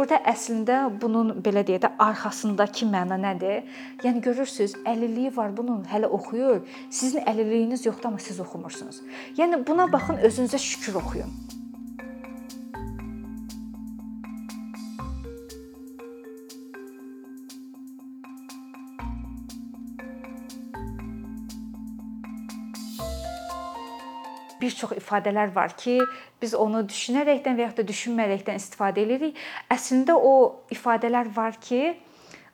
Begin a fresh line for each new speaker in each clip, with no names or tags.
burada əslində bunun belə deyə də arxasındakı məna nədir? Yəni görürsüz, əlilliyi var bunun, hələ oxuyur. Sizin əlilliyiniz yoxdur amma siz oxumursunuz. Yəni buna baxın, özünüzə şükür oxuyun. Bir çox ifadələr var ki, biz onu düşünərəkdən və ya da düşünmərəkdən istifadə edirik. Əslində o ifadələr var ki,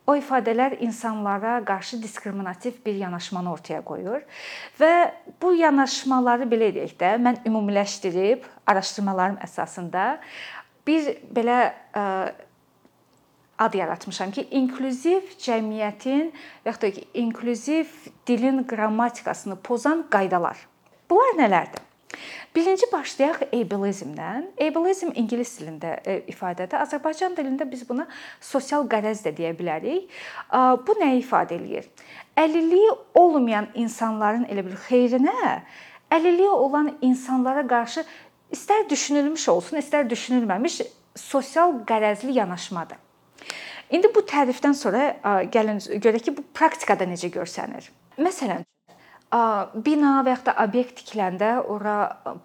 o ifadələr insanlara qarşı diskriminativ bir yanaşmanı ortaya qoyur və bu yanaşmaları belə deyək də, mən ümumiləşdirib araşdırmalarım əsasında bir belə ad yaratmışam ki, inklüziv cəmiyyətin və ya da inklüziv dilin qrammatikasını pozan qaydalar. Bunlar nələrdir? Birinci başlayaq ableizmdən. Ableizm ingilis dilində e, ifadədir. Azərbaycan dilində biz buna sosial qərəz də deyə bilərik. Bu nə ifadə eləyir? Əlilliyi olmayan insanların elə bir xeyrinə, əlilliyi olan insanlara qarşı istər düşünülmüş olsun, istər düşünülməmiş sosial qərəzli yanaşmadır. İndi bu tərifdən sonra gəlin görək ki, bu praktikada necə görsənir. Məsələn, bina və ya da obyekt tikiləndə ora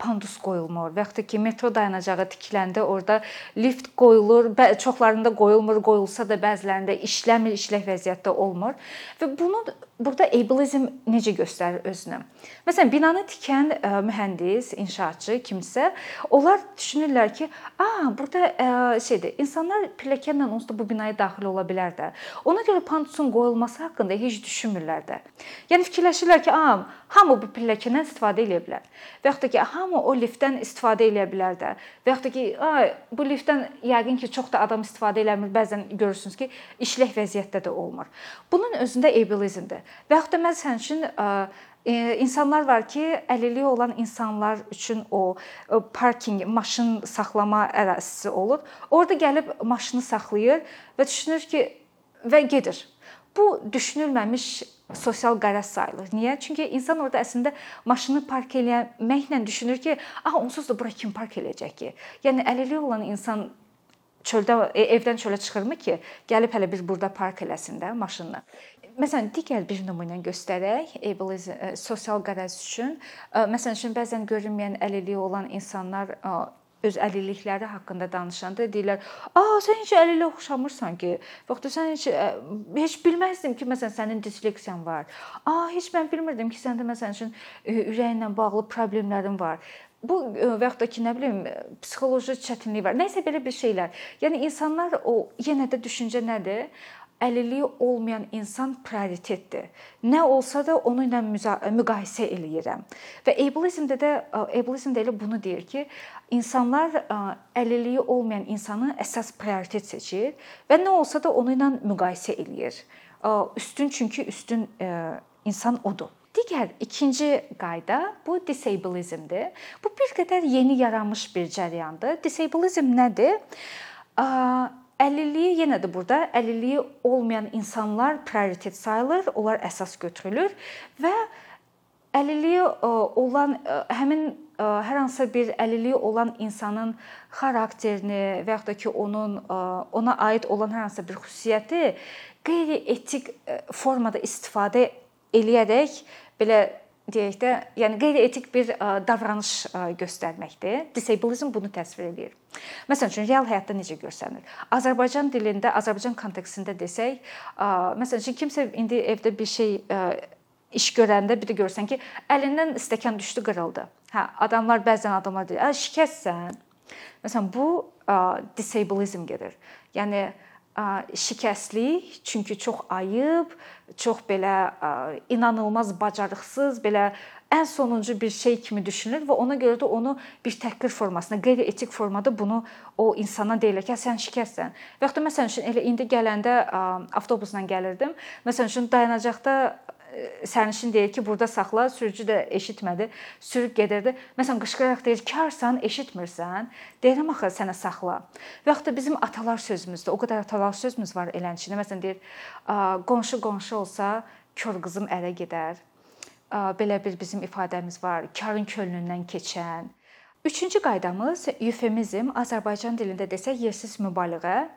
pandus qoyulmur və ya da ki, metro dayanacağı tikiləndə orada lift qoyulur. Çoxlarında qoyulmur, qoyulsa da bəzilərində işləmir, işlək vəziyyətdə olmur. Və bunu burada ableizm necə göstərir özünü? Məsələn, binanı tikən mühəndis, inşaatçı kimsə, onlar düşünürlər ki, "A, burada şeydir, insanlar pilləkənlə onsuz da bu binaya daxil ola bilər də." Ona görə pandusun qoyulması haqqında heç düşünmürlər də. Yəni fikirləşirlər ki, "A, hamı, bu pilləkəndən istifadə edə bilər. Və yaxud da ki, hamı o liftdən istifadə edə bilər də. Və yaxud da ki, ay, bu liftdən yəqin ki, çox da adam istifadə eləmir. Bəzən görürsünüz ki, işlək vəziyyətdə də olmur. Bunun özündə ableizmdir. Və yaxud da məsələn üçün insanlar var ki, əlilliyi olan insanlar üçün o parking, maşın saxlama ərazisi olur. Orda gəlib maşını saxlayır və düşünür ki, və gedir. Bu düşünülməmiş sosial qərəz sayılır. Niyə? Çünki insan orada əslində maşını park eləməklə düşünür ki, "Ah, onsuz da bura kim park eləyəcək ki?" Yəni əlilliyi olan insan çöldə e, evdən çölə çıxırmı ki, gəlib hələ bir burada park eləsin də maşınını. Məsələn, digər bir nümunə göstərək, ableizm e, sosial qərəz üçün. Məsələn, üçün bəzən görünməyən əlilliyi olan insanlar öz əlillikləri haqqında danışanda deyirlər: "A, sən heç əlilliyə oxşamırsan ki. Vaxtı sən heç heç bilməzdim ki, məsələn, sənin disleksiyan var. A, heç mən bilmirdim ki, səndə məsələn üçün ürəklə bağlı problemlərin var." Bu və yaxud da ki, nə bilim, psixoloji çətinlik var. Nəsə belə bir şeylər. Yəni insanlar o yenə də düşüncə nədir? Əlilliyi olmayan insan prioritetdir. Nə olsa da onu ilə müqayisə eləyirəm. Və ableizmdə də ableizmdə elə bunu deyir ki, insanlar əlilliyi olmayan insanı əsas prioritet seçir və nə olsa da onu ilə müqayisə eləyir. Üstün çünki üstün insan odur. Digər ikinci qayda bu disableizmdir. Bu bir qədər yeni yaranmış bir cərəyandır. Disableizm nədir? Əlilliyi yenə də burada. Əlilliyi olmayan insanlar prioritet sayılır, onlar əsas götürülür və əlilliyi olan həmin hər hansısa bir əlilliyi olan insanın xarakterini və yaxud da ki, onun ona aid olan hər hansısa bir xüsusiyyəti qeyri-etik formada istifadə eləyərək belə deyək də, yəni qeyri-etik bir davranış göstərməkdir. Disableizm bunu təsvir edir. Məsələn üçün real həyatda necə görsənir? Azərbaycan dilində, Azərbaycan kontekstində desək, məsələn üçün kimsə indi evdə bir şey iş görəndə bir də görsən ki, əlindən stəkan düşdü, qırıldı. Hə, adamlar bəzən adamlar deyir, "A, şikəstsən." Məsələn, bu disableizm gedir. Yəni şikəstlik, çünki çox ayıb, çox belə inanılmaz bacarıqsız, belə ən sonuncu bir şey kimi düşünür və ona görə də onu bir təhqir formasında, qeyri-etik formada bunu o insana deyilir ki, sən şikəstsən. Və ya da məsələn üçün elə indi gələndə avtobusla gəlirdim. Məsələn üçün dayanacaqda sərnişin deyir ki, burada saxla, sürücü də eşitmədi, sürüb gedirdi. Məsələn, qışqıraraq deyir, "Karsan, eşitmirsən?" Deyirəm axı sənə saxla. Və da bizim atalar sözümüzdür. O qədər atalar sözümüz var elənçində. Məsələn deyir, "Qonşu qonşu olsa, kör qızım ərə gedər." Belə bir bizim ifadəmiz var. Karın könlündən keçən. Üçüncü qaydamız eufemizm, Azərbaycan dilində desək yersiz mübaliğə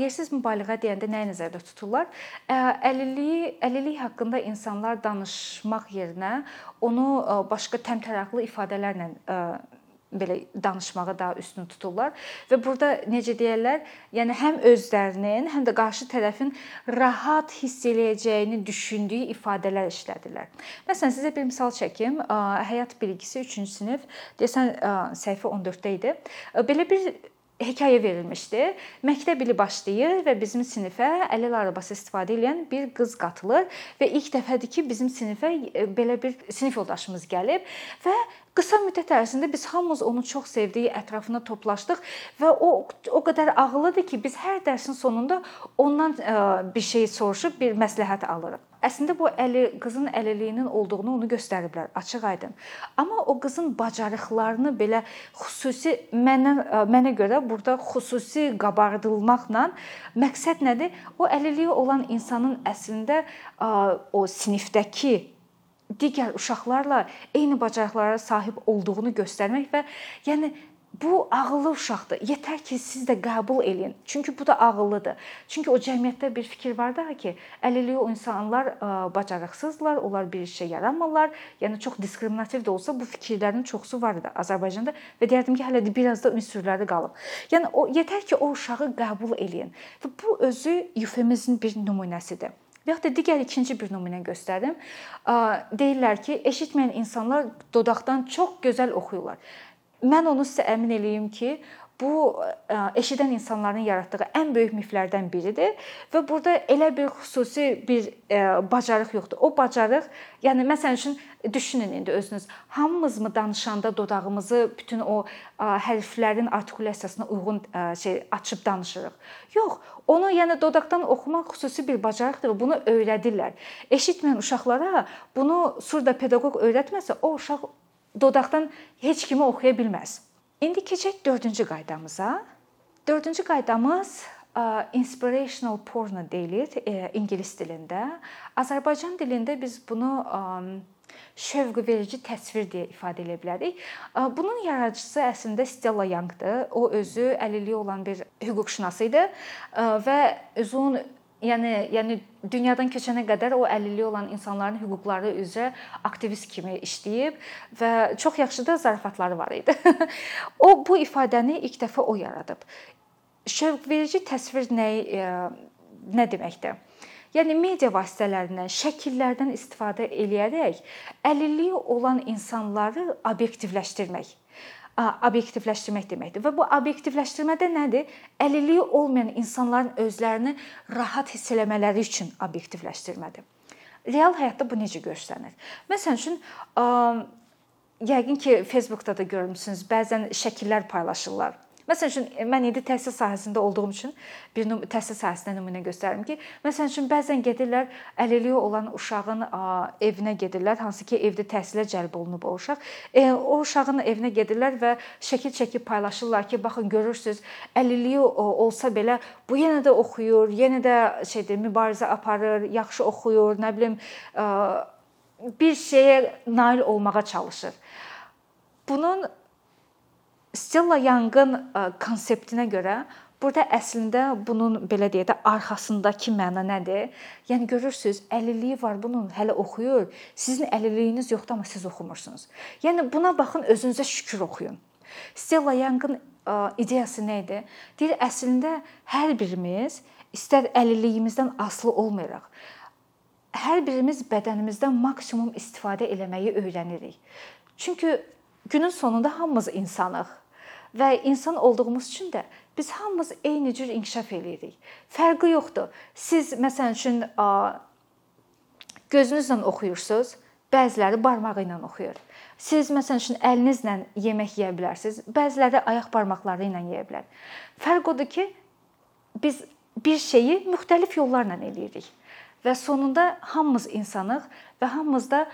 yersiz mübaliğə deyəndə nəyi nəzərdə tuturlar? Əlilliyi, əlillik haqqında insanlar danışmaq yerinə onu başqa təmtəraqlı ifadələrlə belə danışmağı daha üstün tuturlar və burada necə deyirlər, yəni həm özlərinin, həm də qarşı tərəfin rahat hiss eləyəcəyini düşündüyü ifadələr işlədirlər. Məsələn, sizə bir misal çəkim. Həyat bilgisi 3-cü sinif, desən səhifə 14-də idi. Belə bir hekayə verilmişdi. Məktəb ili başlayır və bizim sinifə əlil arabası istifadə edən bir qız qatılır və ilk dəfədir ki, bizim sinifə e, belə bir sinif yoldaşımız gəlib və Qısa müddət ərzində biz hamımız onu çox sevdiyi ətrafına toplaşdıq və o o qədər ağıllıdır ki, biz hər dərsin sonunda ondan e, bir şey soruşub bir məsləhət alırıq. Əslində bu əli qızın əlilliyinin olduğunu onu göstəriblər, açıq-aydın. Amma o qızın bacarıqlarını belə xüsusi mənə e, mənə görə burada xüsusi qabardılmaqla məqsəd nədir? O əlilliyi olan insanın əslində o sinifdəki digər uşaqlarla eyni bacarıqlara sahib olduğunu göstərmək və yəni bu ağıllı uşaqdır. Yetər ki, siz də qəbul eləyin. Çünki bu da ağıllıdır. Çünki o cəmiyyətdə bir fikir var da ki, əlilliyi o insanlar bacarıqsızlar, onlar bir işə yaramırlar. Yəni çox diskriminativ də olsa bu fikirlərin çoxusu var idi Azərbaycanda və deyərdim ki, hələ də biraz da ünsürləri qalıb. Yəni o yetər ki, o uşağı qəbul eləyin. Və bu özü eufemizmin bir nümunəsidir. Və ya da digər ikinci bir nümunə göstərdim. Deyirlər ki, eşitməyən insanlar dodaqdan çox gözəl oxuyurlar. Mən onu sizə əmin eləyim ki, bu eşidən insanların yaratdığı ən böyük miflərdən biridir və burada elə bir xüsusi bir bacarıq yoxdur. O bacarıq, yəni məsəl üçün düşünün indi özünüz, hamımız mı danışanda dodağımızı bütün o hərflərin artikulyasiyasına uyğun şey açıb danışırıq? Yox, onu yəni dodaqdan oxumaq xüsusi bir bacarıqdır və bunu öyrədirlər. Eşitməyən uşaqlara bunu surda pedaqoq öyrətməsə, o uşaq dodaqdan heç kimi oxuya bilməz. İndi keçək 4-cü qaydamıza. 4-cü qaydamız inspirational porno deyilir ingilis dilində. Azərbaycan dilində biz bunu şövq verici təsvir deyə ifadə edə bilərik. Bunun yaradıcısı əslində Stella Youngdır. O özü əlilliyi olan bir hüquqşünas idi və uzun yəni yəni dünyadan keçənə qədər o əlilliyi olan insanların hüquqları üzrə aktivist kimi işləyib və çox yaxşı da zarafatları var idi. o bu ifadəni ilk dəfə o yaradıb. Şövq verici təsvir nə nə deməkdir? Yəni media vasitələrindən, şəkillərdən istifadə eləyərək əlilliyi olan insanları obyektivləşdirmək obyektivləşdirmək deməkdir. Və bu obyektivləşdirmədə nədir? Əlilliyi olmayan insanların özlərini rahat hiss etmələri üçün obyektivləşdirmədir. Real həyatda bu necə görsənir? Məsələn üçün yəqin ki, Facebookda da görmüsünüz, bəzən şəkillər paylaşırlar Məsəl üçün mən indi təhsil sahəsində olduğum üçün bir təhsil sahəsində nümunə göstərim ki, məsəl üçün bəzən gedirlər əlilliyi olan uşağın evinə gedirlər, hansı ki, evdə təhsilə cəlb olunub o uşaq. E, o uşağın evinə gedirlər və şəkil çəkib paylaşırlar ki, baxın görürsüz, əlilliyi olsa belə bu yenə də oxuyur, yenə də şeydir, mübarizə aparır, yaxşı oxuyur, nə bilim bir şeyə nail olmağa çalışır. Bunun Stella Young-ın konseptinə görə burada əslində bunun belə deyək də arxasındakı məna nədir? Yəni görürsüz, əlilliyi var bunun, hələ oxuyur. Sizin əlilliyiniz yoxdur, amma siz oxumursunuz. Yəni buna baxın, özünüzə şükür oxuyun. Stella Young-ın ideyası nə idi? Deyir, əslində hər birimiz istər əlilliyimizdən asılı olmayaraq hər birimiz bədənimizdən maksimum istifadə eləməyi öyrənirik. Çünki günün sonunda hamımız insanıq və insan olduğumuz üçün də biz hamımız eyni cür inkişaf eləyirik. Fərqi yoxdur. Siz məsəl üçün gözünüzlə oxuyursunuz, bəziləri barmağı ilə oxuyur. Siz məsəl üçün əlinizlə yemək yeyə bilərsiniz, bəziləri ayaq barmaqları ilə yeyə bilər. Fərq odur ki, biz bir şeyi müxtəlif yollarla eləyirik və sonunda hamımız insanıq və hamımız da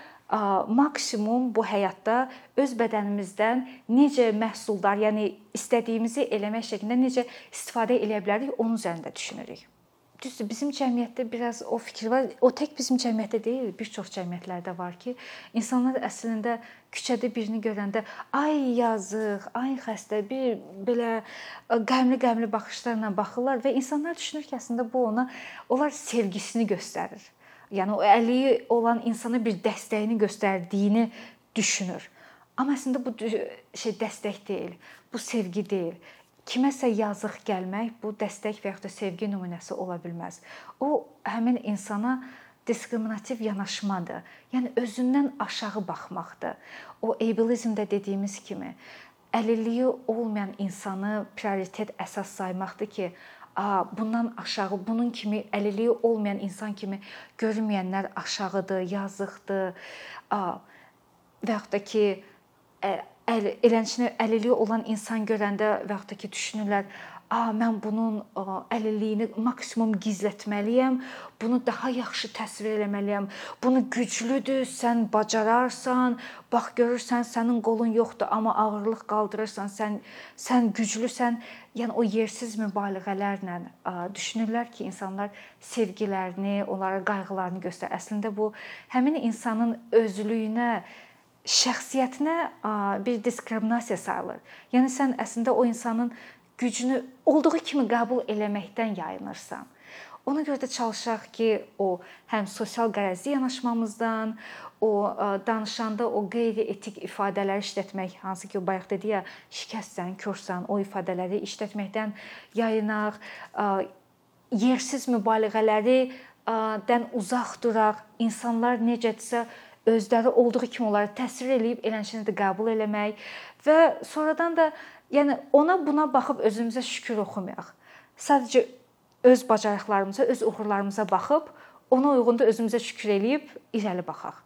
maksimum bu həyatda öz bədənimizdən necə məhsuldar, yəni istədiyimizi eləmək şəklində necə istifadə edə bilərik, onun üzərində düşünürük. düzdür, bizim cəmiyyətdə biraz o fikir var. O tək bizim cəmiyyətdə deyil, bir çox cəmiyyətlərdə var ki, insanlar əslində küçədə birini görəndə ay yazıq, ay xəstə, bir belə qəmli-qəmli baxışlarla baxırlar və insanlar düşünür ki, əslində bu ona onlar sevgisini göstərir. Yəni o əliyi olan insana bir dəstəyini göstərdiyini düşünür. Amma əslində bu şey dəstək deyil. Bu sevgi deyil kiməsə yazıq gəlmək bu dəstək və ya da sevgi nümunəsi ola bilməz. O həmin insana diskriminativ yanaşmadır. Yəni özündən aşağı baxmaqdır. O ableizmdə dediyimiz kimi əlilliyi olmayan insanı prioritet əsas saymaqdır ki, bundan aşağı bunun kimi əlilliyi olmayan insan kimi görməyənlər aşağıdır, yazıqdır. Və ya da ki əl, eləncini əlilliyi olan insan görəndə və yaxud da ki düşünürlər, "A, mən bunun əlilliyini maksimum gizlətməliyəm, bunu daha yaxşı təsvir etməliyəm. Bunu güclüdür, sən bacararsan. Bax görürsən, sənin qolun yoxdur, amma ağırlıq qaldırırsan, sən sən güclüsən." Yəni o yersiz mübaliğələrlə düşünürlər ki, insanlar sevgilərini, onlara qayğılarını göstərir. Əslində bu həmin insanın özlüyünə şəxsiyyətinə bir diskriminasiya sayılır. Yəni sən əslində o insanın gücünü olduğu kimi qəbul eləməkdən yayınırsan. Ona görə də çalışaq ki, o həm sosial qərəzli yanaşmamızdan, o danışanda o qeyri-etik ifadələri işlətmək, hansı ki, o bayaq dedi ya, şikəstsən, körsən, o ifadələri işlətməkdən yayınaq, yersiz mübaliğələri dən uzaq duraq. İnsanlar necədirsə özləri olduğu kimi onları təsvir eləyib eləncəni də qəbul eləmək və sonradan da Yəni ona buna baxıb özümüzə şükür oxumayaq. Sadəcə öz bacarıqlarımıza, öz uğurlarımıza baxıb, ona uyğun da özümüzə şükür eləyib irəli baxaq.